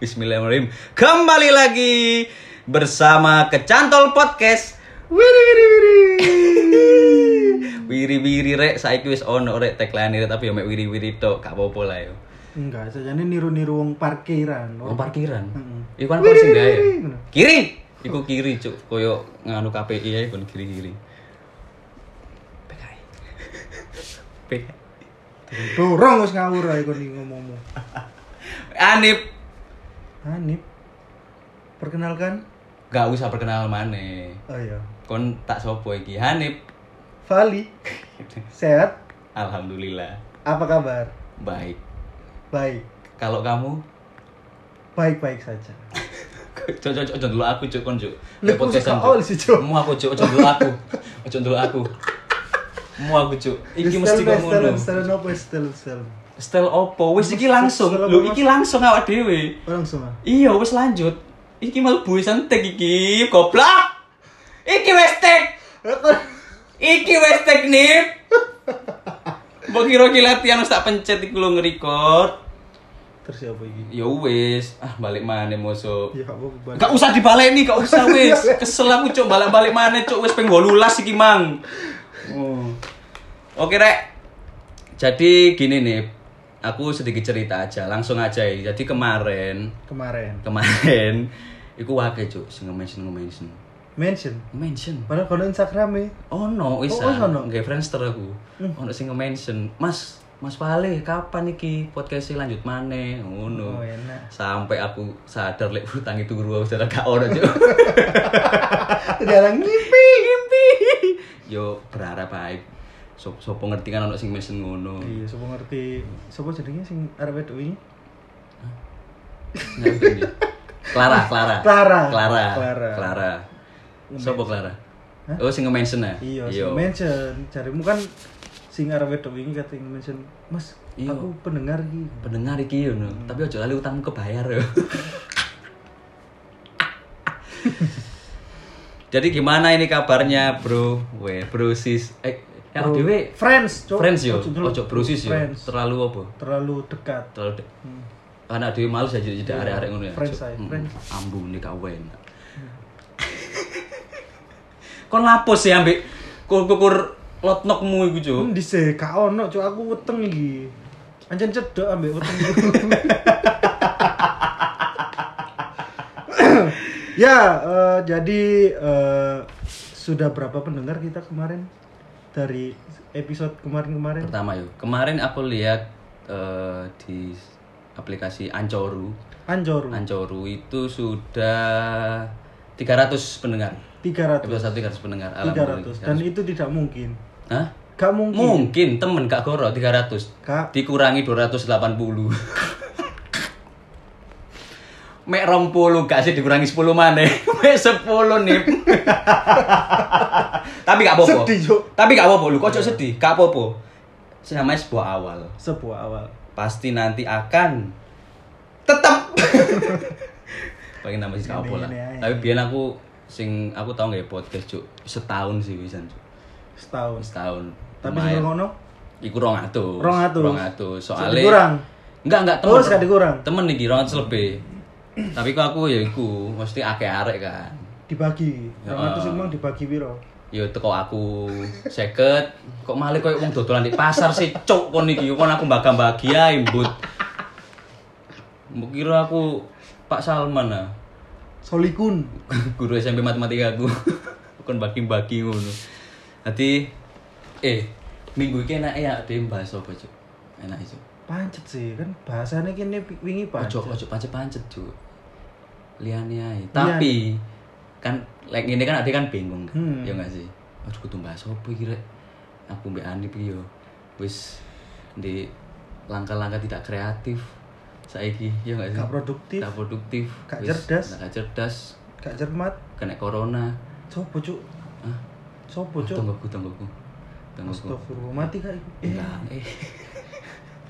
Bismillahirrahmanirrahim. Kembali lagi bersama Kecantol Podcast. Wiri wiri wiri. wiri wiri rek saiki wis ono rek tagline rek tapi yo mek wiri wiri tok gak apa-apa lah yo. Enggak, sajane niru-niru wong parkiran. Oh parkiran. Heeh. Iku kan sing gawe. ngono. Kiri. Iku kiri cuk, koyo nganu KPI ae kon kiri-kiri. PKI. PKI. Dorong wis ngawur ae kon ngomongmu. Anip Hanif. Perkenalkan. gak usah perkenalan maneh. Oh iya. Kon tak sopo iki Hanif. Vali. Sehat? Alhamdulillah. Apa kabar? Baik. Baik. Kalau kamu Baik-baik saja. Cok cok cok dulu aku cok kon cok. Kok suka all sih, Cok? Mu aku cok cok dulu aku. Cok dulu aku. Mu aku cok. Iki mesti kok ngono. Style opo? Wis iki langsung. Apa, Lho iki langsung awak dhewe. Orang semua. Iya wis lanjut. Iki mlebu santek iki goblok. Iki wis tek. Iki wis tek nip. Mbok kira ki latihan tak pencet iku lho nge-record. Terus siapa iki? Ya wis, ah balik mana musuh. Ya apa. Gak usah dibaleni, gak usah wis. Kesel aku cuk balik-balik mana cuk wis ping 18 iki mang. Oh. Oke rek. Jadi gini nih, aku sedikit cerita aja, langsung aja ya. Jadi kemarin, Kemarin. kemarin iku wae cuk sing nge-mention nge-mention. Mention. Mention. Padahal kono Instagram e. Oh no, wis. Oh, wis ono? Nggih Friendster aku. Ono sing nge-mention, "Mas, Mas Pale, kapan iki podcastnya lanjut maneh?" Ngono. Oh, enak. Sampai aku sadar lek utang itu guru aku sudah gak ono, Cuk. Jarang ngimpi. Ngimpi. Yo berharap baik. Sop sopo ngerti kan ono sing mention ngono. Iya, sapa ngerti. Sapa jenenge sing arep wedok dia. Clara, Clara. Clara. Clara. Clara. Clara. Sopo Clara? Oh sing nge-mention ya? Iya, sing mention. Jarimu kan sing arep wedok iki kate mention, "Mas, Iya. aku pendengar iki." pendengar iki yo no. Tapi ojo lali utangmu kebayar yo. Jadi gimana ini kabarnya, Bro? Weh, Bro sis. Eh, ya Bro, dhewe friends, Cok. friends yo. Ojo Bro sis yo. Terlalu apa? Terlalu dekat. Terlalu de- Hmm. anak dhewe males aja jadi Iya, arek-arek ngono ya. friends ae, Mm, friends. Ambung nih kawen. Kon lapos ya ambek kukur lotnokmu iku, Cuk. Hmm, dise gak ono, Cok. Aku weteng iki. Anjen cedok ambek weteng. ya, eh, jadi eh, sudah berapa pendengar kita kemarin dari episode kemarin-kemarin? Pertama yo. Kemarin aku lihat eh, di aplikasi Ancoru. Anjor. Ancoru itu sudah 300 pendengar. 300. Episode 1 300 pendengar. 300. Dan itu tidak mungkin. Hah? Gak mungkin. Mungkin temen gak goro 300. Kak, Dikurangi 280. Mek rong puluh gak sih dikurangi 10 mana? Mek 10 nih. Tapi gak apa-apa. Sedih, Cuk. Tapi gak apa-apa, lu kok cok sedih? Gak apa-apa. Namanya sebuah awal. sebuah awal. Pasti nanti akan tetap pengen nama sih gak apa lah. Tapi biar aku sing aku tau nggak ya podcast cuk setahun sih bisa cuk Setahun. setahun Tapi sebelum ngono, Iku rong atus. Rong atus. Rong atus. Soalnya dikurang. Enggak, enggak Oh, sekali dikurang. Temen nih rong atus lebih. Tapi kok aku ya iku mesti akeh arek kan. dibagi. Ya. 200 emang dibagi piro? Ya teko aku seket kok malah koyo wong dodolan di pasar sih cuk kon iki kon aku mbagi-mbagi ae mbut. Mbok kira aku Pak Salman ah. Solikun. Guru SMP matematika aku. kon bagi-bagi ngono. Dadi eh minggu iki enak ya dhewe bahas apa cuk. Enak cuk. Pancet sih, kan bahasanya kini wingi pancet. Ojo ojo pancet-pancet, Cuk. Liane ae. Tapi kan lek ngene kan ade kan bingung. kan? Hmm. Ya enggak sih? Aduh kudu bahas opo iki rek. Aku mbek Ani iki yo wis di langkah-langkah tidak kreatif saiki ya enggak sih? Gak produktif. Gak produktif. Gak Wis cerdas. Gak cerdas. Gak cermat. Kena corona. Sopo, Cuk? Hah? Sopo, Cuk? Tungguku, tungguku. Tungguku. Astagfirullah, mati kak. Eh, Enggak, eh.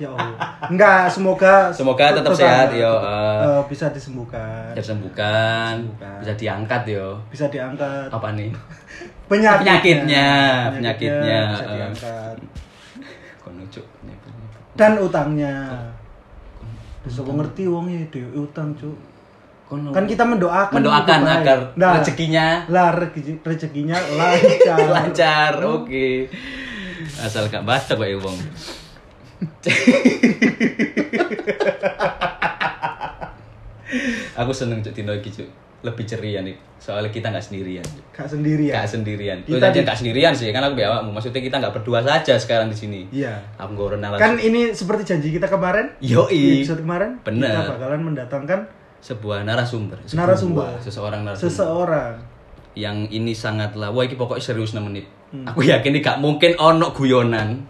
Ya Allah. Enggak, semoga Semoga tetap sehat, yo, eh. Eh, bisa disembuhkan. Bisa sembuhkan, Sembuhkan. bisa diangkat yo. Bisa diangkat. Apa nih? Penyakitnya. Penyakitnya, penyakitnya, bisa eh. diangkat. Dan utangnya. Terus aku ngerti wongnya dhewe utang, Cuk. Kono. Kan kita mendoakan mendoakan agar Nah, rezekinya lah rezeki- rezekinya lancar. lancar. Oke. Asal gak baca kok ya wong. Aku seneng cuk dino iki cuk. Lebih ceria nih. Soalnya kita nggak sendirian. Cuk. Gak sendiri ya. Gak sendirian. Kita Kita di- nggak sendirian sih, kan aku bilang maksudnya kita nggak berdua saja sekarang di sini. Iya. Aku nggak renal Kan ini seperti janji kita kemarin. Di Yoi. episode kemarin. Bener. Kita bakalan mendatangkan sebuah narasumber. Sebuah, Narasumber. Seseorang narasumber. seseorang. yang ini sangatlah wah iki pokoknya serius nemen menit. Hmm. Aku yakin ini gak mungkin ono guyonan.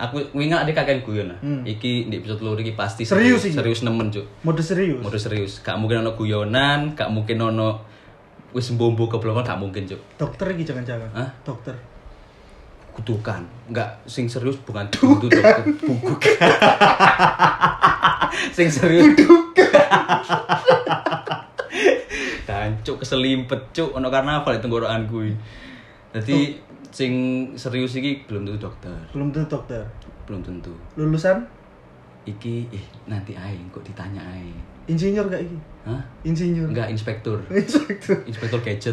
Aku wingi ada kakek guyon lah. Hmm. Iki di episode loro iki pasti Serius iki? serius nemen cuk. Mode serius. Mode serius. Gak mungkin ono guyonan, gak mungkin ono wis mbombo keblokan gak mungkin cuk. Dokter iki jangan-jangan. Hah? Dokter. Kutukan. Enggak sing serius bukan itu dokter sing serius Dan cuk keselimpet cuk ono karnaval di tenggorokan kuwi. Dadi sing serius iki belum tentu dokter, Belum tentu dokter. belum tentu. Lulusan Iki eh nanti ae kok ditanya ae. insinyur gak iki? Hah? Insinyur. Enggak inspektur. Inspektur. Inspektur gadget.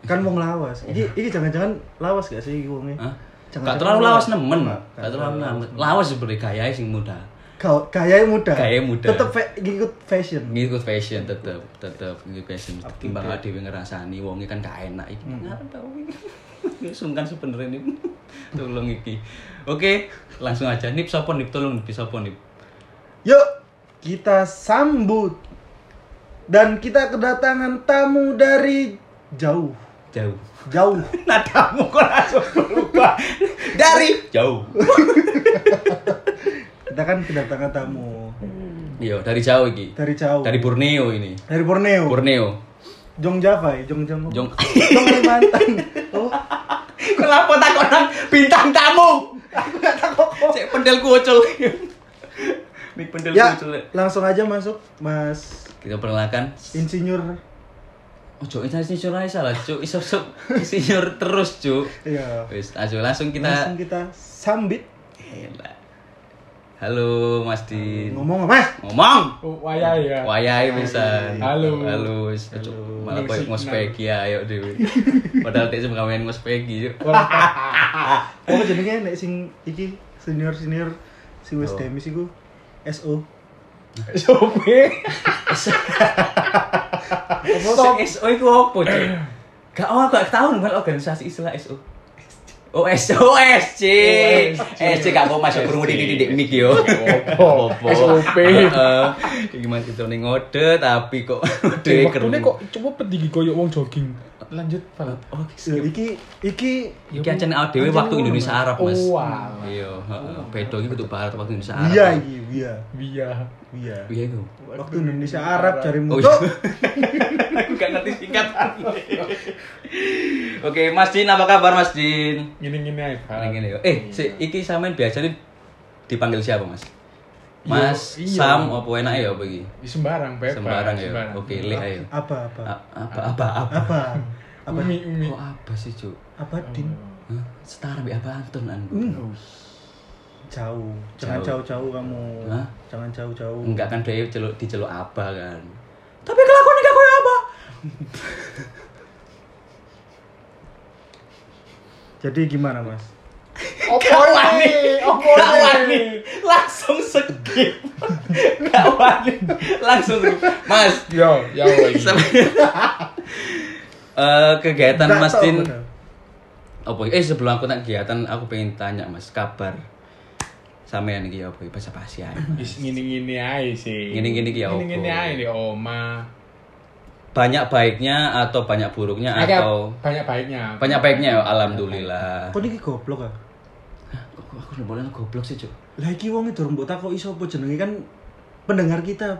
kan wong lawas. Iki iki jangan-jangan lawas gak sih iki wonge? Hah? Jangan- Gak terlalu lawas nemen. Gak terlalu lawas. Lawas sebenarnya gaya sing muda. Kau gaya muda. Gaya muda. Tetep ngikut fashion. ngikut fashion tetep tetep ngikut fashion timbang date. dhewe ngrasani wonge kan gak enak iki Hmm. ngarep tau iki sungkan sebenarnya nih tolong iki oke langsung aja nip sapa nip tolong nip sapa nip Yuk, kita sambut. Dan kita kedatangan tamu dari jauh. jauh Jauh. nadamu kok langsung berubah dari jauh Kita kan kedatangan tamu iya dari jauh iki dari jauh. dari Borneo ini Dari Borneo. Borneo Jong Java ya, Jong Jong. Jong Jong Kalimantan. Oh, kenapa takut nang bintang tamu aku gak takut cek pendel kucul Mik pendel ya, kucul langsung aja masuk, Mas kita perkenalkan Insinyur. Ojo itu insinyur aja salah, cuk. Iso insinyur terus, cuk. Iya. Wis, langsung kita Langsung kita sambit. Elah. Halo Mas Din. Ngomong, Mas. Ngomong. Oh, wayai ya. Wayai bisa. Halo. Halo. cuk. Malah koyo ngospeki ayo dhewe. Padahal tek sing gawean ngospeki, cuk. Oh, jenenge nek sing iki senior-senior sing wis Oh. demis iku SO. Sope. Apa SO iku opo, cuk? Gak oh, gak tau nang organisasi istilah SO. Oh, SO, SC. SC gak mau masuk kurung titik-titik mik yo. Opo? SOP. Gimana itu ning ngode tapi kok ngode Waktune kok coba pedigi koyo wong jogging. Lanjut, Pak. Oh, iki iki Iki awake dhewe waktu Indonesia Arab, Mas. Oh. Iya, heeh. Beda iki kudu barat waktu Indonesia Arab. iya iki, iya. Iya. Iya. Iya itu. Waktu Indonesia Arab cari Oh, mutu. iya. Aku gak ngerti singkat. Oke, Mas Din, apa kabar Mas Din? Gini-gini aja, Pak. Ini gini yo. Eh, si, iki sampean biasanya dipanggil siapa, Mas? Mas, Iya, iya. Sam, apa enak ya apa iki? Di sembarang, bebas. Sembarang ya. sembarang. Oke, le ayo. Apa apa? A- Apa apa apa? Apa? Apa? Umi, umi. Kok apa sih, Cuk? Apa din? Hah? Setara mbek apa Anton aku? Hmm. Jauh. Jangan Jauh. jauh-jauh kamu. Hah? Jangan jauh-jauh. Enggak kan dia celuk diceluk apa kan. Tapi kelakuan gak koyo apa? Jadi gimana, Mas? Opo nih? Opo Gak nih? wani. Langsung skip. Gak wani. Langsung skip. Mas, Yo, yo, lagi. eh kegiatan Nggak Mas Din apa eh sebelum aku tanya kegiatan aku pengen tanya Mas kabar sampean iki apa bahasa basi ae. Mas. Wis ngini-ngini aja sih. Ngini-ngini ki ya opo? Ngini-ngini aja di oma. Banyak baiknya atau banyak buruknya Agak atau banyak baiknya. banyak baiknya ya alhamdulillah. Kok niki goblok ah? Kok kok aku udah boleh goblok sih, Cuk. Lah iki wong durung mbok takoki sapa jenenge kan pendengar kita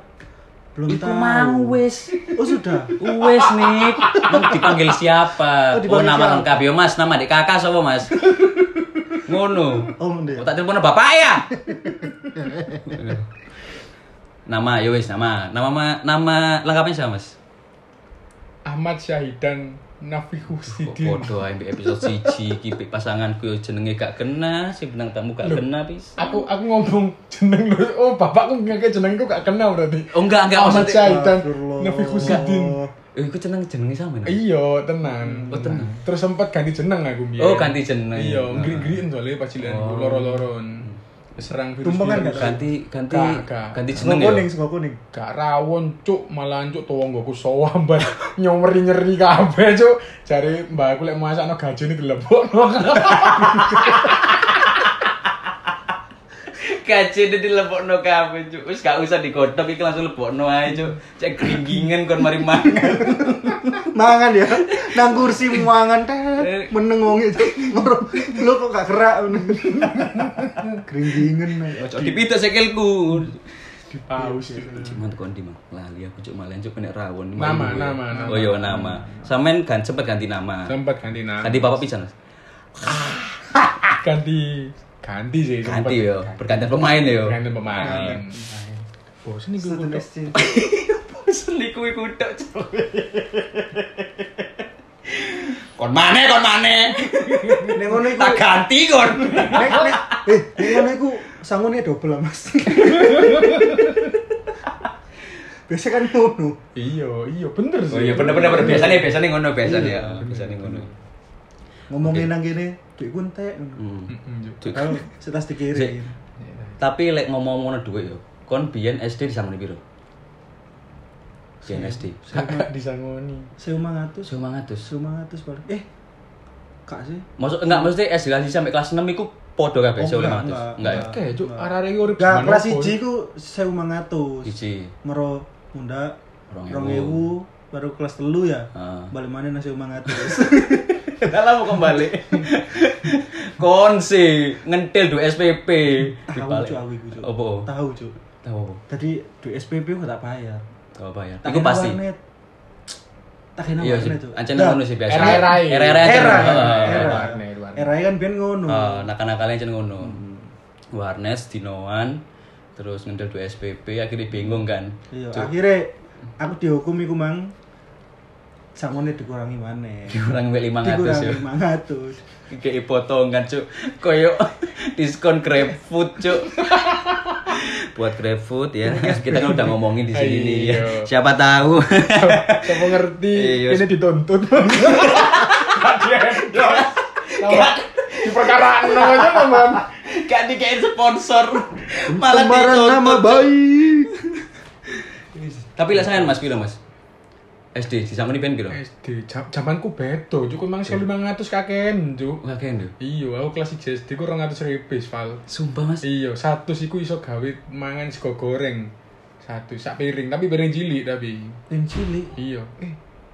belum Iku tahu. mau wis. Oh sudah. Wes nih, mau dipanggil siapa? Oh, Oh, dipanggil nama siapa? lengkap yo Mas, nama adik kakak sapa Mas? Ngono. Oh ndek. Oh, tak telepon bapak ya. nama yo wis nama. Nama ma- nama lengkapnya siapa Mas? Ahmad Syahidan Nafi Kok Husidin. podo ae episode 1 iki pik pasanganku yo jenenge gak kena, si benang tamu gak kena pis. Aku aku ngomong jeneng lu. Oh, bapakku ngeke jenengku gak kenal berarti. Oh enggak enggak Ahmad maksudnya. Syaitan. Astagfirullah. Nafi Husidin. Eh iku jeneng jenenge sama nih. Iya, tenan. Oh, tenan. Terus sempat ganti jeneng aku biyen. Oh, ganti jeneng. Iya, ngri-ngriin soalnya pas cilik Oh. loro-loron. Serang virus. Tumpengan virus. Ganti ganti Gak, gak. ganti jeneng yo. kuning, sego kuning. Gak rawon cuk, malah cuk tonggoku sawamban nyomeri nyeri kabeh cuk. Jare mbak aku lek masakno gajine dilebokno. Kace di lebokno kabeh cuk. Wis gak usah digodhog iki langsung lebokno ae cuk. Cek gringgingan kon mari mangan. Mangan ya. Nang kursi mangan teh meneng wong itu. Lu kok gak gerak. Gringgingen. Ojo dipituk sikilku. Dipaus cuk. Cuman kon di Mang. lali aku cuk malah cuk nek rawon. Nama, nama, nama. Oh iya nama. Sampean kan sempet ganti nama. Sempat ganti nama. Ganti bapak pisan. Ganti ganti sih. Ganti yo, pergantian pemain yo. ganti pemain bosen nih gue SC. Seliku iku tok. Kon maneh kon maneh. Nek ngono iku Tak ganti kon. nek nek eh nek ngono iku Mas. Biasa kan ngono. iya iya bener sih Oh iya bener bener bener biasanya biasanya ngono biasanya ya. Biasanya ngono ngomongin okay. yang gini duit pun teh kalau setas dikiri iya. tapi lek ngomong ngomong duit yuk, kon bian SD di sana biru bian SD di sana ini seumang atus. Seumang atus. Seumang atus balik. eh kak sih. Maksud enggak maksudnya SD lagi sampai kelas enam ikut podo kabeh oh, seumang atus? enggak ya? oke itu arah arah urip enggak kelas IG ku seumang atus. IG meru munda rongewu baru kelas telu ya. Ah. Balik mana nasi seumang atus. Tidak lama kembali. Konsi ngentil do SPP. Tahu aku Tahu cuy. Tahu? Tadi do SPP gue tak bayar. tak bayar. Iku pasti. Takena iya, warnet tuh ancaman ngono sih biasa. Era-era. Era-era. Era. Kan ben ngono. Heeh, nakal-nakale ancen ngono. Hmm. Warnet dinoan terus ngentil do SPP akhirnya bingung kan. Iya, akhirnya aku dihukum iku mang sangone dikurangi maneh. Dikurang mbek 500 Dikurangi yo. 500. Kayak potongan cuk. Koyo diskon GrabFood cuk. Buat GrabFood ya. Kita kan udah ngomongin di sini nih ya. Iya. Siapa tahu. siapa ngerti Iya. ini dituntut di-endorse. Nama- di perkaraan namanya ngomong Gak dikain sponsor. Malah dituntut. nama baik. Tapi lah sayang Mas piro Mas? SD di sama ben piro? SD jam- zamanku bedo cukup mang selalu mangatus kaken cuk Enggak kene. iya aku kelas 1 SD ku 200 ribu val Sumpah Mas. iya satu sih ku iso gawe mangan sego goreng satu sak piring tapi piring cilik tapi Yang cilik iya eh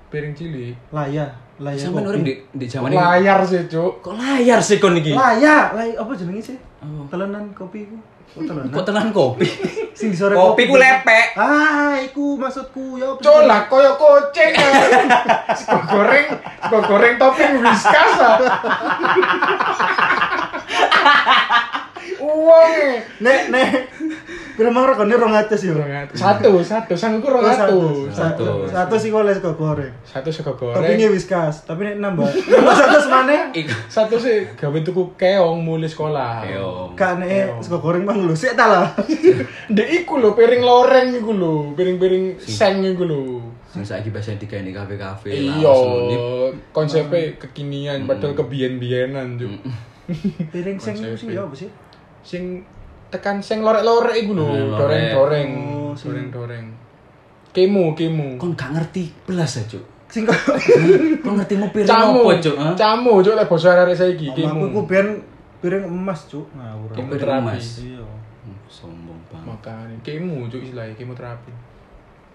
piring cilik laya, laya. Sampeyan kopi. urip di di zaman ini. layar sih cuk Kok layar sih kon iki? Laya, laya apa jenenge sih? Oh. Telenan kopi ku. Oh, telenan. Kok tenan kopi? Sing disore Kopi ku lepek. Ah, iku maksudku ya lah koyo kucing. Sego goreng, sego goreng topping whiskas ah. Uang eh. Nek nek. Piro mang regane 200 ya? Satu, satu, sangku Oh, satu. Satu. Satu sih oleh sego goreng. Satu sego goreng. whiskas, tapi nek nambah. Nambah satu semane. Iku. Satu sih gawe tuku keong mulai sekolah. Keong. Kak nek sego goreng mang lho, sik ta lah. Dek iku lho piring loreng iku lho, piring-piring seng iku lho. Sing saiki biasa digawe di kafe-kafe. Iya, langsung di- konsepnya kekinian padahal kebiyen-biyenan juk. Piring sing Konsep. sing ya apa sih? Sing tekan sing lorek-lorek iku lho, goreng-goreng, doreng-doreng. Oh, doreng-doreng. Kemu, kemu. Kon gak ngerti belas ya, aja. Sing Kamu Kon ngerti piring Camu, apa, Cuk? Kamu camu, cuk lek basa arek saiki aku iku ben piring emas, Cuk. Kemu Piring terapi. emas. Iya. Hmm, sombong banget. Makan kemu cuk istilahnya kemu terapi.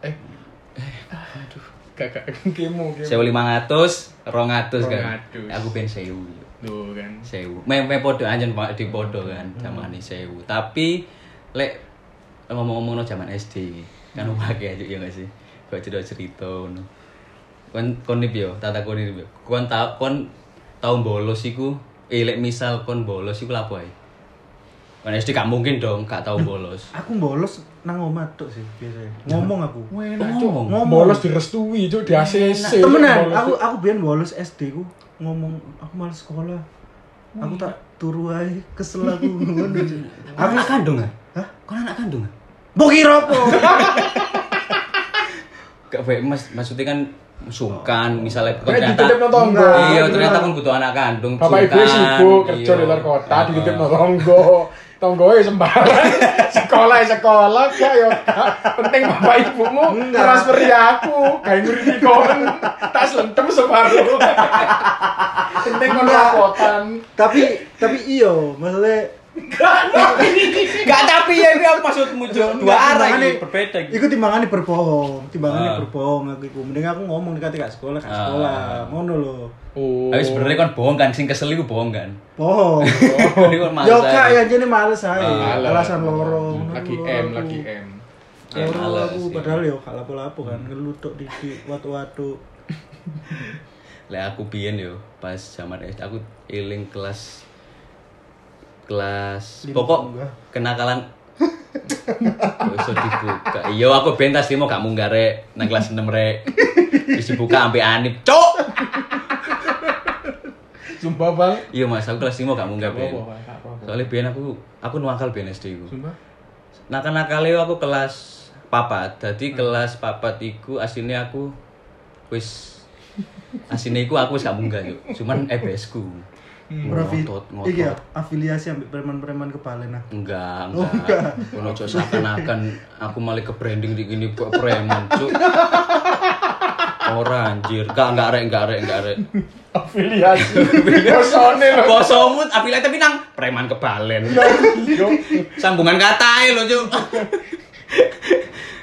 Eh, hmm. eh aduh, kakak kemu kemu. 1500, 200 kan. Aku ben 1000. Duh kan. Sewu. Mem meh podo anjen Pak di podo kan zamane hmm. sewu. Tapi lek ngomong-ngomong no zaman SD kan hmm. pakai aja ya nggak sih. Kok cerita cerita no. Kon kon nih bio tata kon nih bio Kon tau kon tau bolos iku. Eh lek misal kon bolos iku lapo ae? Kon SD gak mungkin dong gak tau bolos. Aku bolos nang omah tok sih biasanya. Ngomong aku. Wena, ngomong. Bolos direstui, cuk, di ACC. Temenan, aku aku biyen bolos SD ku ngomong aku males sekolah. Aku tak turu ae kesel aku ngono. Aku anak kandung ah? Hah? Kau anak kandung ah? Mbok kira apa? Gak baik mas, maksudnya kan sungkan misalnya kau Kayak ternyata iya ternyata kan butuh anak kandung Bapak ibu sibuk kerja iya. di luar kota, Ah. dititip nang tonggo. Tonggo e sembarang. sekolah ya sekolah, gak yo. Penting bapak ibumu Enggak. transferi aku, kayak nguriti kon. Tak selentem separuh. Penting kon rapotan. tapi tapi iyo, maksudnya Gak tapi ya ini apa maksudmu Cuk? dua arah ini berbeda gitu. Iku timbangannya berbohong, timbangannya Ah. berbohong aku iku. Mending aku ngomong dikate gak sekolah, gak Ah. sekolah. Ngono lho. Oh. Tapi sebenarnya kan bohong kan, sing kesel itu bohong kan. Bohong. Yo kak ya jadi males aja. Ah. Alasan loro. ngono Lagi M, lagi M. Loro aku padahal yo gak lapo-lapo kan ngelutuk dikit watu-watu. Lah aku biyen yo pas zaman SD aku eling kelas kelas Lima pokok kenakalan usah dibuka. Iya aku ben tas limo gak munggah rek nang kelas 6 rek. Wis dibuka anip. Cuk. Sumpah, Bang. Iya Mas, aku kelas 5 gak munggah ben. Soalnya ben aku aku nuwakal ben SD ku. Sumpah. Nakal-nakal aku kelas papat. Jadi kelas papat iku aslinya aku wis aslinya iku aku wis gak munggah yuk. Cuman EBS ku. Profi. Ngotot, ngotot. Iki ya afiliasi ambek preman-preman kebalen nah. Enggak, Oh, enggak. Aja seakan-akan aku malah ke branding di gini kok preman, cuk. Ora anjir. Enggak, enggak rek, enggak rek, enggak rek. Afiliasi. Kosone lho. Bosomut afiliate tapi nang preman kebalen. Yo. Sambungan katae lho, cuk.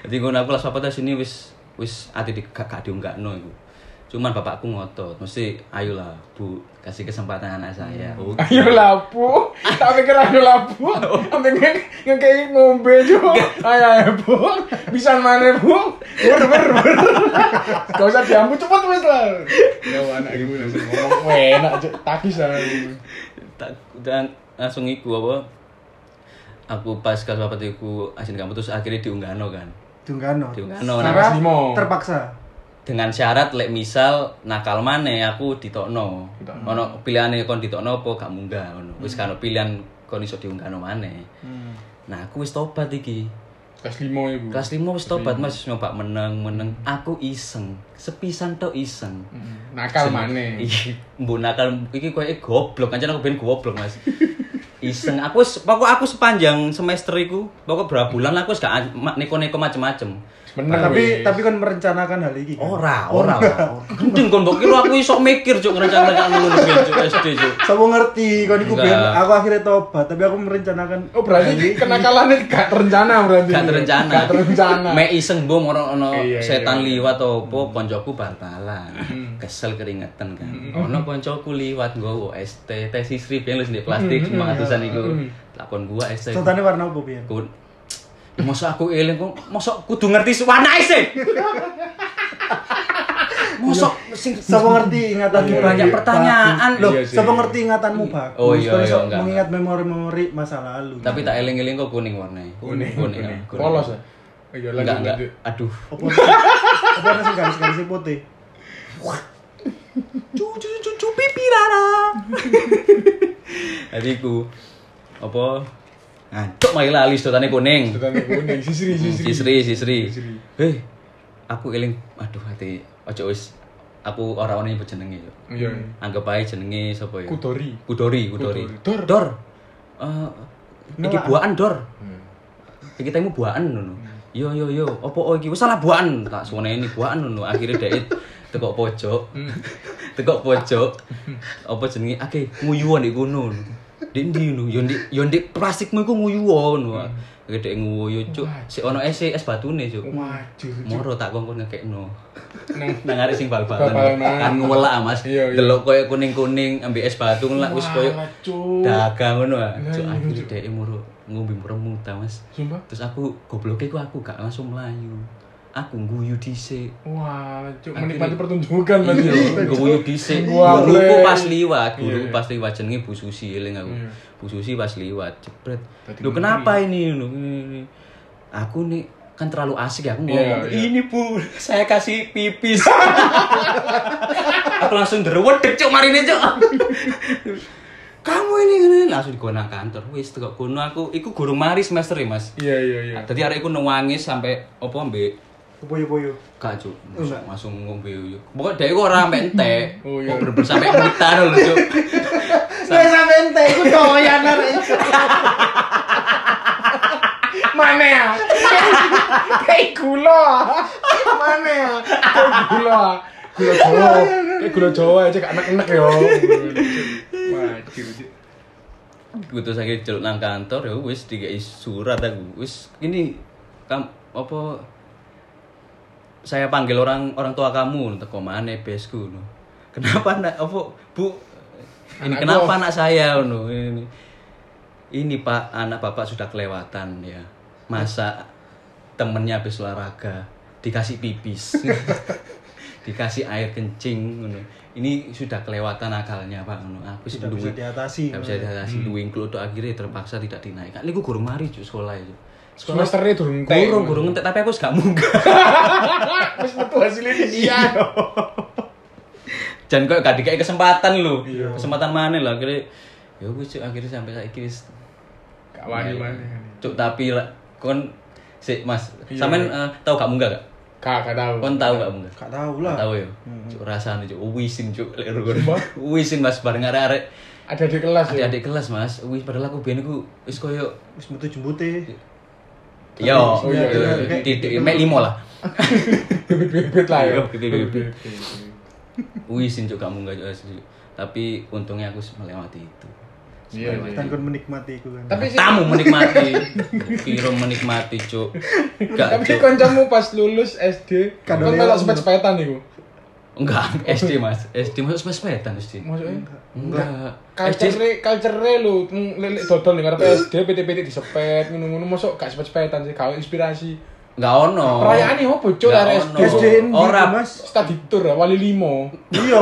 Jadi ngono aku papat sini wis wis ati di gak gak diunggakno iku. Cuman bapakku ngotot, mesti ayolah Bu, kasih kesempatan anak saya. Oke. Ayo lapu, tak pikir ayo lapu, sampai nge ngekei ngombe jo. Ayo ayo bu, bisa mana bu? Ber ber ber. Gak usah diambu cepet wes lah. Ya anak ibu langsung ngomong, enak takis lah. tak dan langsung iku apa aku pas kelas papat iku asin kamu terus akhirnya diunggahno kan Diunggahno. Diunggahno, lima. terpaksa. Dengan syarat lek misal nakal maneh aku ditokno. Ono pilihane kon ditokno apa gak munggah ngono. Wis kan pilihan kon iso diunggahno maneh. Nah aku wis tobat iki. Kelas lima ibu. kelas 5 wis tobat mas. Nyoba meneng meneng. Aku iseng. Sepisan tok iseng. Mm, Nakal mana? Iya, mbok nakal. Iki koyo goblok, kancane aku ben goblok, Mas. Iseng. Aku pokok aku sepanjang semester iku, pokok berapa bulan aku wis gak neko-neko macem-macem. Bener tapi weh. tapi kan merencanakan hal ini. kan? Ora, ora. Gendeng kon mbok kira aku iso mikir cuk ngerencana-rencana ngono ben cuk SD cuk. Sama ngerti, kalau iku ben aku akhirnya tobat, tapi aku merencanakan Oh berarti kenakalannya gak terencana berarti. Gak terencana. Gak terencana. Me iseng bom ono ono Iya, iya, setan iya. liwat opo koncoku bal-balan. Kesel keringetan kan. Ono koncoku liwat nggowo ST tes sisri ben wis plastik cuma atusan iku. Lakon gua ST. Sultannya warna apa pian? Masa aku eling kok, masa kudu ngerti warna sih. Masa sing Sama ngerti ingatan Lagi banyak pertanyaan. Loh, Iya sih. sama ngerti ingatanmu bagus. Oh, iya, iya, enggak, mengingat memori-memori masa lalu. tapi tak eling-eling kok kuning warnanya. Kuning, kuning. kuning. ya, Polos ya? Iya Enggak, lanjut enggak. lanjut. Aduh. apa nasi garis-garis putih? cucu cucu pipi rara jadi ku apa ngantuk malah lali sedotane kuning. Sedangkan kuning, sisri sisri. sisri sisri. Sisri. heh aku eling aduh hati. Ojo wis aku ora ono nyebut jenenge yo Iya. anggap ae jenenge sapa ya? Kudori. Kudori Kudori. Dor. dor. Eh, iki buaan dor. Hmm. iki temu buaan ngono. Yo yo yo. Opo oh iki wis salah buaan tak suwene ini buaan ngono. Akhirnya dek tekok pojok. Tekok pojok. Apa jenenge? Akeh nguyuan di kono di ndi ngono? Yo ndek yo ndek plastikmu iku nguyuan ngono. Akhirnya dek nguyuh cuk. Sik ono es es batune cuk. Waduh. moro tak kongkon ngekekno. Nang nang arek sing bal-balan. Bal-balan. kan ngwelak ah, Mas. Iya, iya. delok koyo kuning-kuning ambek es batu ngelak wis koyo dagang ngono ah. Cuk Cuk. dek moro ngombe meremut ta Mas. Terus aku gobloknya ku aku gak langsung melayu aku guyu dhisik. Wah, cuk menikmati pertunjukan. Iya, ya. guyu dhisik. Wah, Guruku pas liwat, guruku Iya. pas liwat jenenge Bu Susi eling aku. Iya. Bu Susi pas liwat, jebret. Dadi Lho kenapa ini? Lho, ini, ini. Aku nih kan terlalu asik ya aku ngomong. Iya, iya. Ini Bu, saya kasih pipis. aku langsung derwedek cuk marine cuk. Kamu ini ini langsung digowo nang kantor. Wis tekok kono aku iku guru mari semester ya, Mas. Iya, iya, iya. Tadi arek iku nangis sampai opo mbek Poyo-poyo. Gak cuk, Oh, enggak. langsung ngombe yuk. Pokoknya dia itu orang sampai entek. Oh, iya. Bener-bener sampai mutan loh cuk. Saya sampe ente iku doyan arek. Mana ya? Kayak gula. Mana ya? Kayak gula. Gula Jawa. Kayak gula Jawa aja gak enak-enak ya. Wajib. Cuk. Gue terus akhirnya celuk nang kantor ya wis dikai surat aku. Wis ini kam apa saya panggil orang orang tua kamu teko mana besku no. Kenapa nak apa Bu ini Anakku. kenapa anak saya no ini ini Pak anak Bapak sudah kelewatan ya. Masa temennya habis olahraga dikasih pipis. dikasih air kencing ngono. Ini sudah kelewatan akalnya Pak ngono. Aku Tidak sebelum- bisa diatasi. Gak bisa diatasi duwing kluthuk akhirnya terpaksa tidak dinaikkan. Niku guru mari sekolah itu. Sekolah Semesternya durung entek. guru ngentek tapi aku gak munggah. Wis metu hasilnya iya. Jan kok gak dikai kesempatan lho. Iya. Kesempatan mana lah akhirnya ya wis cuk akhirnya sampai saiki wis Gak wani Ya, mana. Cuk tapi lah kon si Mas, Iya. sampean eh, tahu gak munggah gak? Gak, gak tahu. Kon tahu gak munggah? Gak tahu Gak lah. tahu ya. Cuk rasane cuk wisin cuk lek? Wisin Mas bareng arek-arek Ada di kelas ya. adik-adik kelas Mas. Wis padahal aku biyen iku wis koyo Wis metu jembute. Yo, Oh, iya, iya, iya. titik mek limo lah. Bibit-bibit lah ya. Iya, bibit-bibit. Wisin juga kamu nggak asli. Tapi untungnya aku melewati itu. Iya, iya. Kan menikmati iku kan. Tapi Tamu menikmati, kira menikmati cuk. Tapi kancamu pas lulus SD, kan melok sepet-sepetan iku. Enggak, SD mas, SD masuk sepet-sepetan SD. Maksudnya Enggak, culture SD culture lu lelek dodol ning arep SD PT-PT disepet ngono-ngono mosok gak sepet-sepetan sih gawe inspirasi. enggak ono. Perayaan ini apa cuk arek ono. SD? SD ini Ora. Mas. Study tour wali limo. Iya.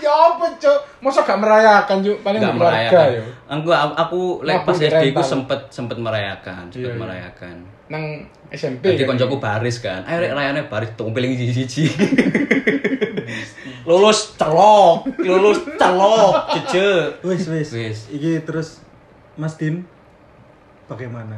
Ya apa cuk? Mosok gak merayakan cuk paling Enggak keluarga merayakan. ya. Aku aku lek Nabung pas di SD ku sempet sempet merayakan, sempet Iya, iya. merayakan. Nang SMP. Nanti kan? koncoku baris kan. Ayo rek rayane baris tumpil siji siji. lulus celok, lulus celok, cece. Wis wis. Wis. Iki terus Mas Din bagaimana?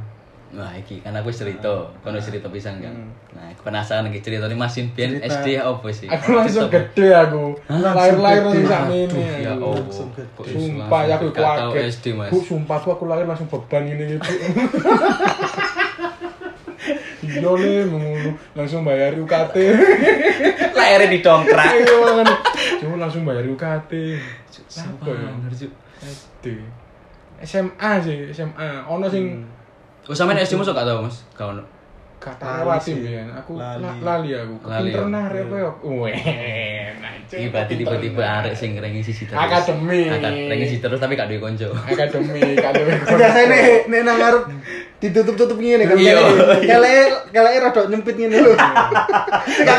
Nah, iki kan aku wis cerita, kan wis cerita pisan kan. Nah, aku penasaran iki cerita Masin biyen Cerita. SD apa sih? Aku langsung gede aku. Lahir-lahir Langsung sak Aduh, ini. ya aku. Allah. Sumpah ya aku kaget. SD, Mas. Bu, sumpah tuh aku lahir langsung beban ini gitu. Iya le, mengono langsung bayar UKT. Lahirnya di dongkrak. Iya banget. Cuma langsung bayar UKT. Apa ya? SD. SMA sih, SMA. Ono sing Oh, sampean SD masuk gak tahu, Mas? Gak ono. gak Lali. Aku Lali. la- lali aku. Lali, Kepinteran ya. najis. Iki berarti tiba-tiba arek sing ranking siji terus. Akademi. Akad ranking siji terus tapi gak duwe konco. Akademi, akademi. Biasanya nek nek nang ngarep ditutup-tutup ngene kan. Iya. Kelek kelek rada nyempit ngene lho. Gak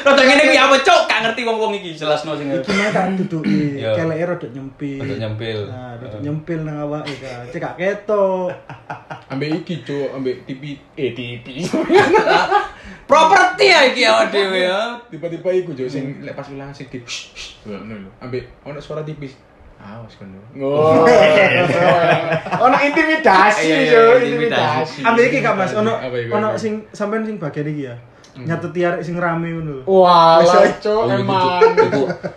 Rodok ngene, kuwi apa, Cuk? Gak ngerti wong-wong iki, jelasno sing. Iki mah tak duduki. Iya. Keleke rada nyempit. Rada nyempil. Nah, rada nyempil nang awake kan. Cek gak ketok. Ambek iki, Cuk, ambek TV eh TV. Properti ya iki awak dhewe ya. Tiba-tiba iku Cuk sing lek pas ulangan sing di. Ambek ono suara tipis. Awas kono. Oh. Ono intimidasi, Iya, iya, Cuk, intimidasi. intimidasi. Ambek iki gak Mas, ono ono sing sampean sing bagian iki ya. Nyateti arek sing rame ngono lho. Wah, Cuk, Oh, emang.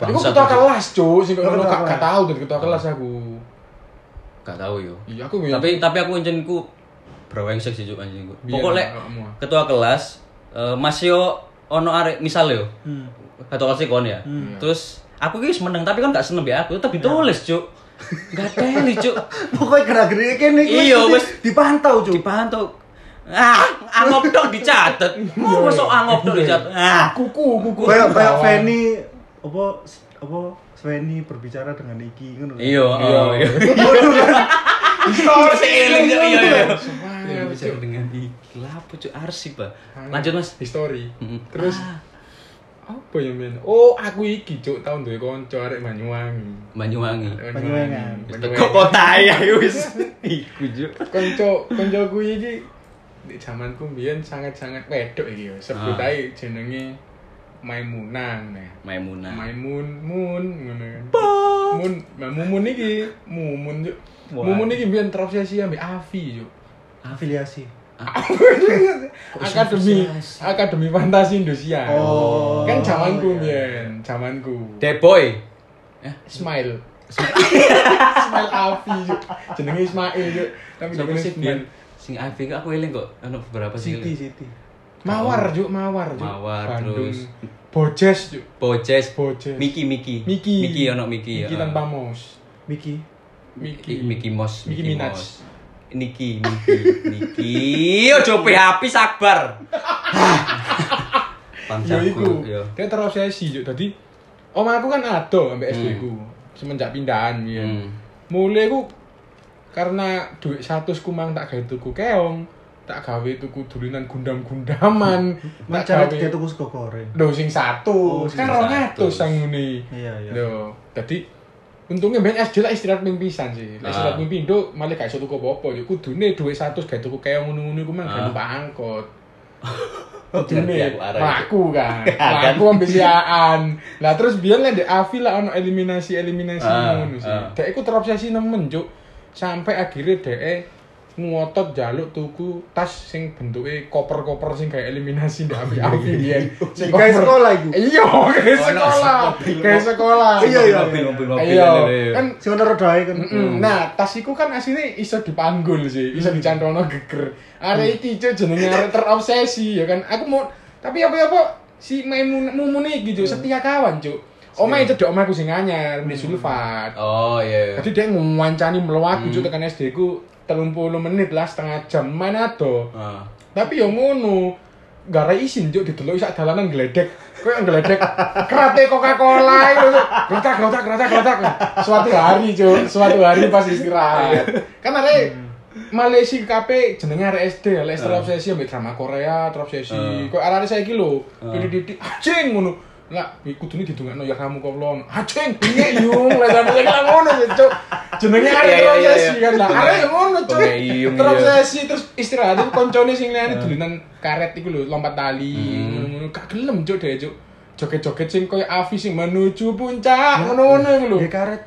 Iku ketua kelas, Cuk, sing Oh, ngono gak tahu dari ketua kelas aku. Gak tahu yo. Iya, aku ya. Tapi tapi aku anjen ku brengsek sih Cuk anjen ku. Biar Pokok lek ketua kelas eh, Mas yo ono arek misal yo. Hmm. Ketua kelas kon ya. Hmm. Terus aku ki wis meneng tapi kan gak seneng ya aku, tapi tulis, Cuk. Gak teli, Cuk. Pokoknya gerak-gerik kene iki Iya, wis. dipantau, Cuk. Dipantau. Ah, angop tok dicatet. Mau masuk angop tok dicatet. Ah, kuku, kuku. Kayak kayak. Feni apa apa Feni berbicara dengan Iki ngono lho. Iya, Iya. oh, iya. Story Seiling, Cuk, iya, iya. dengan iki lah apa cuk arsip Angel. lanjut mas History. Terus Ah, apa ya men? Oh, aku iki cuk tahun duwe kanca arek Banyuwangi. Banyuwangi Banyuwangan. kok kota ya wis iku cuk Kanca kancaku iki di zamanku mbiyen sangat-sangat wedok iki ya. Sebut Ah. ae jenenge Maimunah nah. Maimunah Maimun, Mun, ngono. Mun, nah, Mumun iki, Mumun juk. Mumun iki mbiyen terobsesi ambek Avi juk. Afiliasi. Akademi Akademi Fantasi Indonesia. Oh, Kan zamanku iya. mbiyen, zamanku. Deboy eh Ismail. Ismail Avi. Jenenge Ismail juk. Tapi jenenge Ismail. sing Ivy aku eling kok ono beberapa sih Siti, Siti. Mawar juk, Mawar juk. Mawar, Bandung. terus- Bojes juk. Bojes Bojes. Miki Miki Miki. Miki ono Miki Miki tanpa mos. Miki. Miki Miki Mos Miki Minaj. Niki Niki Niki ojo PHP sabar Ya Bangsaku, iku. yo. Dia terobsesi juk. Dadi om aku kan ado ambek SD ku. Semenjak pindahan ya. Hmm. Mulai ku karena duit satu kumang tak gawe tuku keong, tak gawe tuku dolinan gundam-gundaman, tak Macam gawe tuku sego goreng. Lho sing satu, Oh, kan sing 200 satu. sang ngene. Iya, iya. Lho, dadi untungnya ben SD lah istirahat ping pisan sih. Lah Ah. istirahat ping pindho malah gak iso tuku apa-apa. Ya kudune duit 100 gawe tuku keong ngono-ngono iku mah Ah. gak numpak angkot. Ngerti Kudune aku kan. Ya, kan? Laku ambil siaan. Lah terus biar lah di Avi lah ono eliminasi-eliminasi Ah, ngono sih. ah. Dek iku terobsesi nemen, Cuk. Sampai akhirnya dek ngotot jaluk tuku tas sing bentuke koper-koper sing kayak eliminasi di Avi Avi biyen. Sing Kayak sekolah iku. Iya, kayak sekolah. Kayak sekolah. Iya, iya. Iya, lele. kan Sing ono rodae kan. Nah, tas iku kan aslinya iso dipanggul sih, iso dicantolno geger. Arek iki cuk jenenge arek terobsesi ya kan. Aku mau tapi apa-apa si Maimun Mumun iki cuk setia kawan cuk. Omahe cedok omahku sing anyar, di Sulfat. Oh iya. Jadi dia ngancani melu aku cuk tekan SD ku 30 menit lah setengah jam main ado. Ah. Tapi yo ngono. Gak ada izin juk didelok sak dalanan gledek. Kowe gledek kerate Coca-Cola itu. Grotak grotak grotak grotak. Suatu hari cuk, suatu hari pas istirahat. Kan ada Malaysia KP jenenge arek SD, lek uh. obsesi ambek drama Korea, terobsesi. Uh. Kok arek saiki lho, Uh. dididik anjing ngono. Lah, kudune didongakno ya kamu koplon. Anjing, piye yung lah sampe lah ngono sih, cuk. Jenenge arek Iya, iya, iya, iya. kan. Lah, arek yo ngono, cuk. Iya. Terobsesi terus istirahat itu koncone sing liyane dolanan karet iku lho, lompat tali. Hmm. Ngono-ngono gak gelem cuk deh, cuk. Joget-joget sing koyo Avi sing menuju puncak, ngono-ngono iku lho. Karet.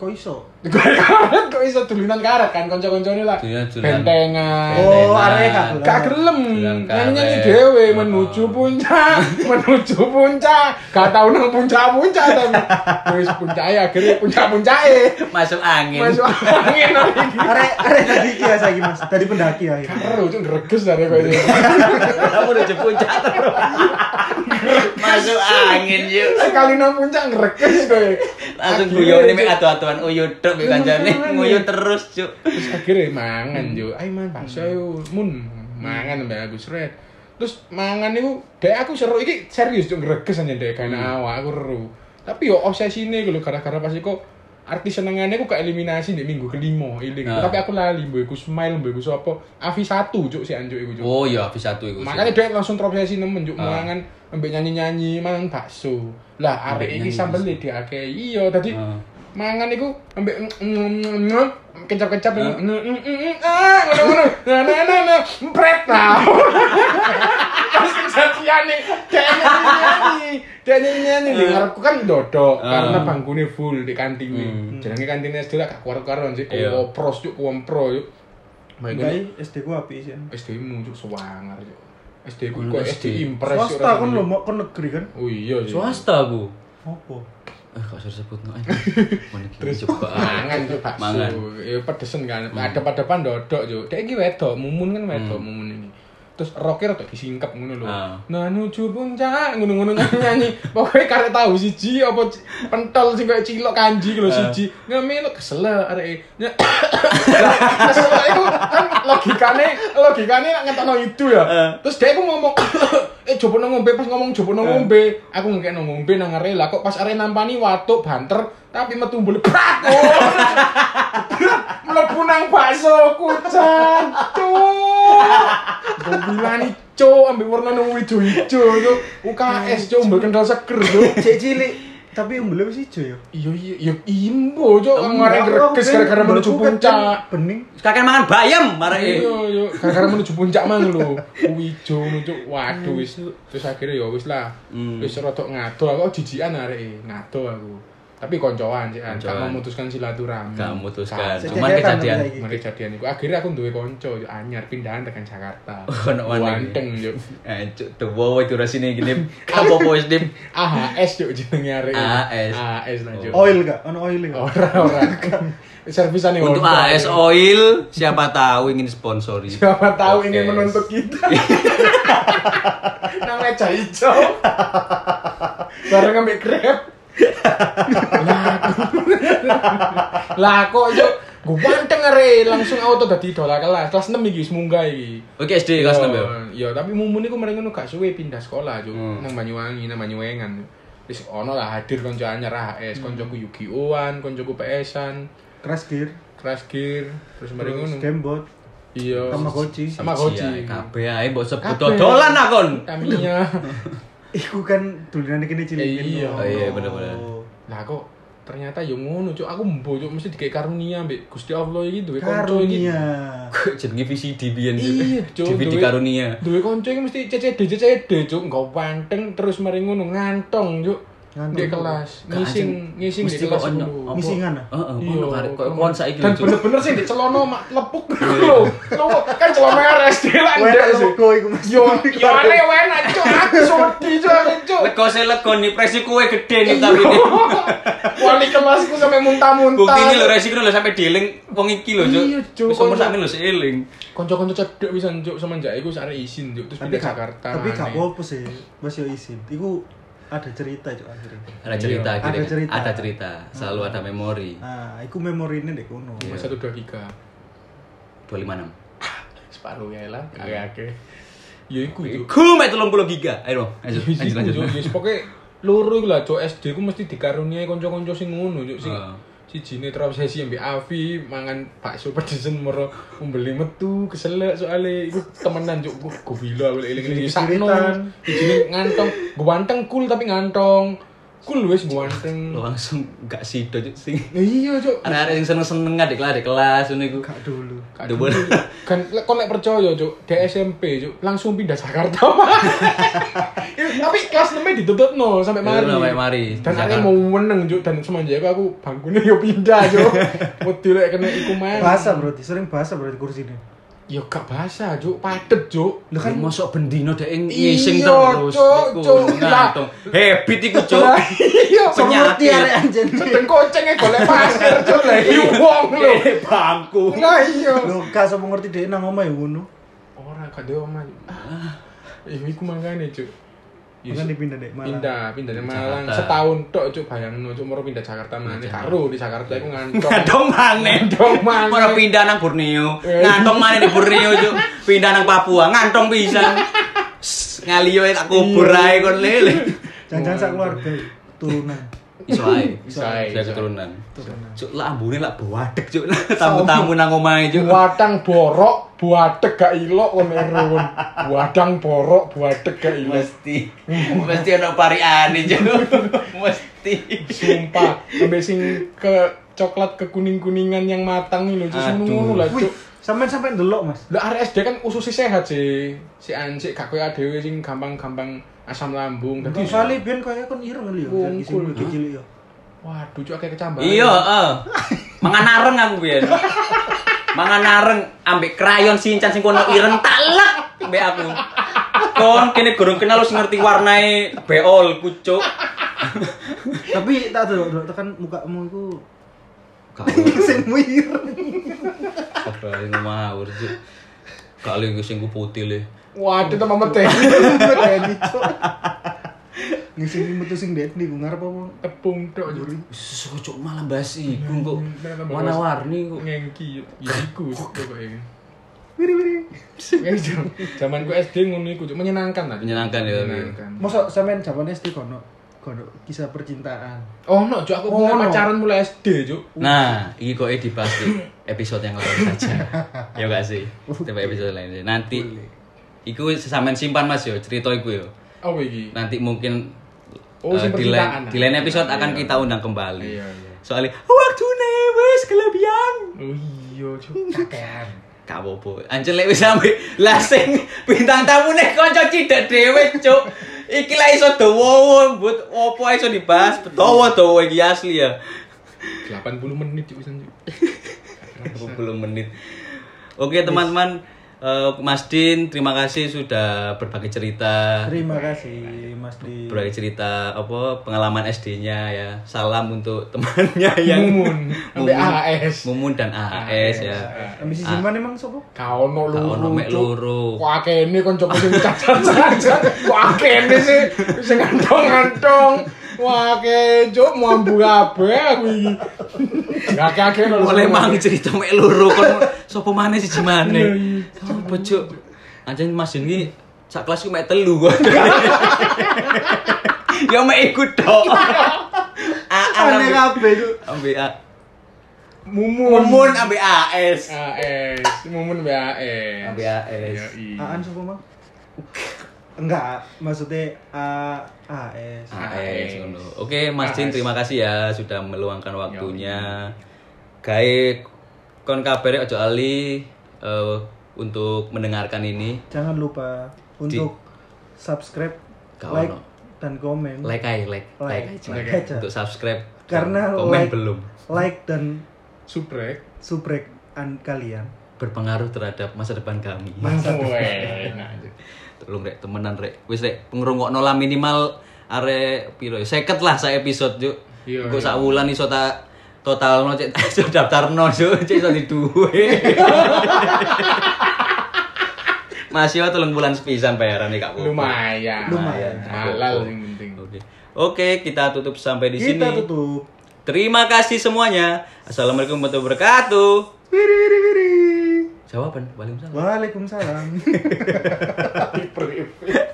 Kok iso? Gue karet kok iso dolanan karet kan kanca-kancane lah. Dolanan. Bentengan. Oh, arek gak gelem. Nyanyi dhewe Oh. menuju puncak, menuju puncak. Gak tau nang puncak-puncak tapi wis puncake akhirnya puncak-puncake. Masuk angin. Masuk angin iki. Arek arek tadi iki ya saiki Mas. Tadi pendaki ya. iki. Karo cuk greges dari koyo ini. Kamu udah puncak terus. Masuk angin yuk. Sekali nang puncak greges koyo. Langsung guyon Cuk. atu-atuan uyut tok mek kancane nguyut terus cuk. Terus akhirnya mangan yo. Ayo man bakso ayo mun mangan mbak aku seret. Terus mangan iku dek aku seru iki serius cuk greges aja dek kan awak aku seru. Tapi yo obsesine iku lho gara-gara pas iku artis senengannya aku ke eliminasi di minggu kelima iling. Nah. Tapi aku lali mbok iku smile mbok iku sapa? Avi 1 cuk si anjuk iku cuk. Oh iya habis satu iku. Makanya dia langsung terobsesi nemen juk Ah. mangan ambek nyanyi-nyanyi mangan bakso. Lah arek iki nyanyi sambel bakso. diakei. Iya tadi Ah. Mangan iku ambek kecap-kecap Ah. ah ngono-ngono. Nah nah nah nah. Pas di ngarepku kan dodok karena bangkune full di kantin nih. Hmm. Jenenge kantin SD lah gak kuar-kuaran sih, Iya. kopros juk kompro juk. Baik SD ku api sih. SD mu juk sewangar juk. SD ku kok SD. SD impres juk Swasta kan lo mau ke negeri kan? Oh iya sih. Swasta aku. Apa? Eh kok saya sebut no. Terus coba. mangan tuh bakso. Mangan. Ya pedesen kan. Ada pada pan dodok yo. Dek iki wedok, mumun kan wedok mumun ini. Terus rocker tuh disingkap ngono lho. Ah. Nah nuju puncak ngono-ngono nyanyi. Pokoke karek tahu siji apa pentol sing koyo cilok kanji lho Ah. siji. Ngemelo kesel arek. Nya- Lah, Kesel itu kan logikane logikane nek ngetokno itu ya. Ah. Terus dia aku ngomong, eh jopo ngombe pas ngomong jopo nang ngombe, aku ngekek nang ngombe nang are lah kok pas are nampani watuk banter tapi metu mbule prak. Oh. Mlebu nang bakso kucang. Cuk. Mobilane cuk ambek warna nang ijo-ijo cuk. UKS cuk mbek kendal seger cuk. Cek cilik tapi umbelnya wis ijo ya. Iya iya iya imbo cuk ngarep greges gara-gara menuju puncak. Bening. Kakek mangan bayam marake. Iya, iya. Gara-gara menuju puncak mang lho. Wijo menuju waduh wis terus akhirnya ya wis lah. Hmm. Wis rada ngado aku jijikan areke, ngado aku. Tapi koncoan sih, gak Koncoan. memutuskan silaturahmi. Gak memutuskan. Gak. Cuman kejadian. saiki. Mari kejadian iku akhirnya aku duwe konco yo anyar pindahan tekan Jakarta. Ono mana iki? Wanteng yo. Eh, cuk, tuh wow itu rasine gini. Apa apa wis dim? AHS yo jenenge arek. AHS. AHS lah yo. Oil gak? Ono oil gak? Ora ora. Servisane Untuk. AS Oil, siapa tahu ingin sponsori. Siapa tahu ingin menuntut kita. Nang meja hijau. Bareng ambek Grab. lah, kok yo gue banteng are langsung auto dadi idola kelas kelas 6 iki wis munggah iki. Oke SD kelas 6 ya. Iya, tapi mumun iku mereka ngono gak suwe pindah sekolah, Cuk. Hmm. Nang Banyuwangi, nang Banyuwengan. Wis ono lah hadir kanca anyar AHS, Hmm. kancaku Yu-Gi-Oh-an, kancaku PS-an, Crash gear. Crash Gear, terus mereka Terus ngono. gamebot. Iya. Tamagotchi. Tamagotchi. Kabeh ae mbok sebut dodolan akon. Tamiya. Iku kan dolanan kene cilik. Iya. Oh, iya, bener-bener. lah kok ternyata yo ngono, Cuk. Aku Cuk mesti dikek karunia mbek Gusti Allah iki duwe kanca iki. Karunia. Jenenge VCD biyen Iya, Cuk. DVD duwe- karunia. Duwe kanca iki mesti CCD CCD, Cuk. Engko panteng terus mari ngono ngantong, Cuk. Di kelas, Gak ngising ngising di kelas dulu. Ngisingan, ah? Heeh, Iya, ono karek koyo kon saiki Dan bener-bener sih di celono mak lepuk lho. Lho, kan celana RSD lah ndek sih. iku Mas. Yo yo aneh wena cuk, aku sodi cuk. Lego se lego nih presi kue gede nih tapi ini. Wali kelasku sampai muntah-muntah. Bukti ini lho resiko lho sampai dieling wong iki lho, Cuk. Iya, Cuk. Wis sakmene lho seiling. Konco-konco cedek bisa cuk semenjak iku sare izin cuk terus Tapi pindah gak, Jakarta. tapi gak apa-apa sih. Mas yo izin. Iku ada cerita cok akhirnya. Ada cerita Iya, akhirnya. ada cerita. Ada cerita. Selalu ada memori. Nah, iku memorine dek kono. Cuma satu dua tiga 256. separuh ya lah agak-agak ya iku Iku mek 30 giga. Ayo, lanjut, Ya, lanjut, lanjut. Ya, pokoknya loro lah cuk SD ku mesti dikaruniai kanca-kanca sing ngono cuk sing Heeh. Sijine terobsesi ambek Avi mangan bakso pedesen moro membeli metu keselek soalnya. Iku temenan cuk. Gue gila aku eling-eling sakno. sijine ngantong. Ganteng cool tapi ngantong cool wis ganteng Langsung gak sido Cuk, sing. Ya iya cuk Ada yang seneng-seneng adik kelas, adik kelas ngono iku. Gak dulu. Aduh, boleh. kan lek- kon lek percaya cuk di SMP cuk langsung pindah Jakarta Ya, tapi kelas 6 ditutup no sampai mari Sampai mari. dan akhirnya mau meneng cuk dan semenjak aku bangkunya yo pindah cuk wedi lek kena iku main Bahasa berarti sering bahasa berarti kursi yo gak bahasa cuk padet cuk Lu kan mosok bendino dek Iya, ngising terus. Cuk, Iku Cuk. ngantung. Habit iku, Cuk. Iya Penyakit. Arek anjen. dan kocengnya golek pasir cuk lah iya wong lho Eh, bangku. nah iya Lo gak sama ngerti dek nang omah ya ngono. ora gak ada omah ah iya iku makane cuk Iya, Kan dipindah dek malah. pindah pindah dari Malang Jakarta. setahun tok cuk bayangno cuk moro pindah Jakarta mana karo di Jakarta iku ngantong Ngantong maneh. Ngantong maneh. Ora pindah nang Borneo. Eh. Ngantong maneh di Borneo, Cuk. Pindah nang Papua, ngantong pisan. Sss, Ngaliyo tak kubur Iya. ae kon lele. Jangan-jangan sak keluarga turunan. Iso ae. Iso ae, keturunan. Turunan. Cuk, lah ambune lah buadek, Cuk. Tamu-tamu nang omahe, Cuk. Buadang borok, buadeg gak ilok kon ero kon. Buadang borok, buadeg gak ilok. Mesti mesti ana pariane, Cuk. Mesti. Sumpah, sampai sing ke coklat ke kuning-kuningan yang matang ini lho, cuk Aduh. ngono lah, Wih, cuk. sampean sampai ndelok, Mas. Lah arek SD kan ususnya sehat sih. Si Ansik gak koyo dhewe sing gampang-gampang asam lambung. Dadi soalnya biyen kaya kon ireng ya. Wongkul. Kecil ya. waduh cuk akeh kecambaran. Iya, heeh. Mangan areng aku biyen. Mangan areng ambek krayon sinchan sing kono ireng talek mbek aku. Kon kene gorong kenal wis ngerti warnae beol kucuk. Tapi tak delok delok tekan mukamu iku sing ireng. apa yang ngawur sih. Kali sing ku putih le. Waduh tambah mete. Medeni, Ngisi metu sing det niku ngarep apa? Tepung tok cuk. Cuk malah basi iku kok Kenapa bahas- warna-warni kok. Ngengki ya iku pokoke. Wiri wiri. Zaman ku SD ngono iku, menyenangkan lah. Menyenangkan ya. Masa sampean zaman SD kono kono kisah percintaan. Oh, no, Cuk, aku Oh, mulai no. pacaran mulai SD, Cuk. Nah, ini kok dibahas di episode yang lain saja. ya gak sih? Coba episode lain aja. Nanti Iku sampean simpan Mas yo, cerita iku yo. Apa iki? Nanti mungkin Oh, sing di lain di lain episode akan Iya. kita undang kembali. Iya, iya. Soalnya waktu wis kelebihan. Oh iya. Kakean. Gak apa-apa. Anjir lek wis sampe lah sing bintang tamu nek kanca cidek dhewe, Cuk. Iki lah iso dawa, but opo iso dibahas. Dawa dawa iki asli ya. 80 menit Cuk pisan, Cuk. 20 menit. Oke, teman-teman Eh, Mas Din, terima kasih sudah berbagi cerita. Terima kasih Mas Di. Berbagi cerita apa pengalaman SD-nya ya. Salam untuk temannya yang Mumun, sampai AAS. Mumun dan AAS ya. Ambisi Siman emang sopo? Kau no Kak luru, ono mek loro. Kok akene kon coba sing cacat-cacat. Kok akene sih sing ngantong-ngantong. Wah, ke cuk mau ambu kabeh aku iki. Gak akeh Boleh mang cerita mek loro kon sapa maneh siji maneh. Apa cuk? Anjen Mas Din iki sak kelas ku mek telu kok. Ya mek ikut tok. Aneh kabeh itu. Ambek A- Mumun. Mumun ambek AS. AS, Mumun BAS. Ambek AS. Aan sopo Mang? Enggak, maksudnya A AS. AS ngono. Oke, Mas Din terima kasih ya sudah meluangkan waktunya. Gawe kon kabare aja ali eh, untuk mendengarkan ini. Jangan lupa untuk subscribe, Gak like ono. dan komen. Like aja, like, like, Like, aja. like aja. Untuk subscribe. Karena komen like, belum like dan Subrek. subrek an kalian. berpengaruh terhadap masa depan kami. Weh, nah, Tolong rek temenan rek. Wis rek pengrungokno lah minimal are piro? 50 lah sa episode juk. Iya, Engko iya. sak wulan iso tak totalno cek iso daftarno juk cek iso diduwe. Masih wae telung bulan sepisan bayaran nih Kak. Lumayan. Lumayan. Halal yang penting. Oke. Oke, kita tutup sampai di sini. Kita tutup. Terima kasih semuanya. Assalamualaikum warahmatullahi wabarakatuh. Wiri wiri wiri. Jawaban, Waalaikumsalam. Waalaikumsalam.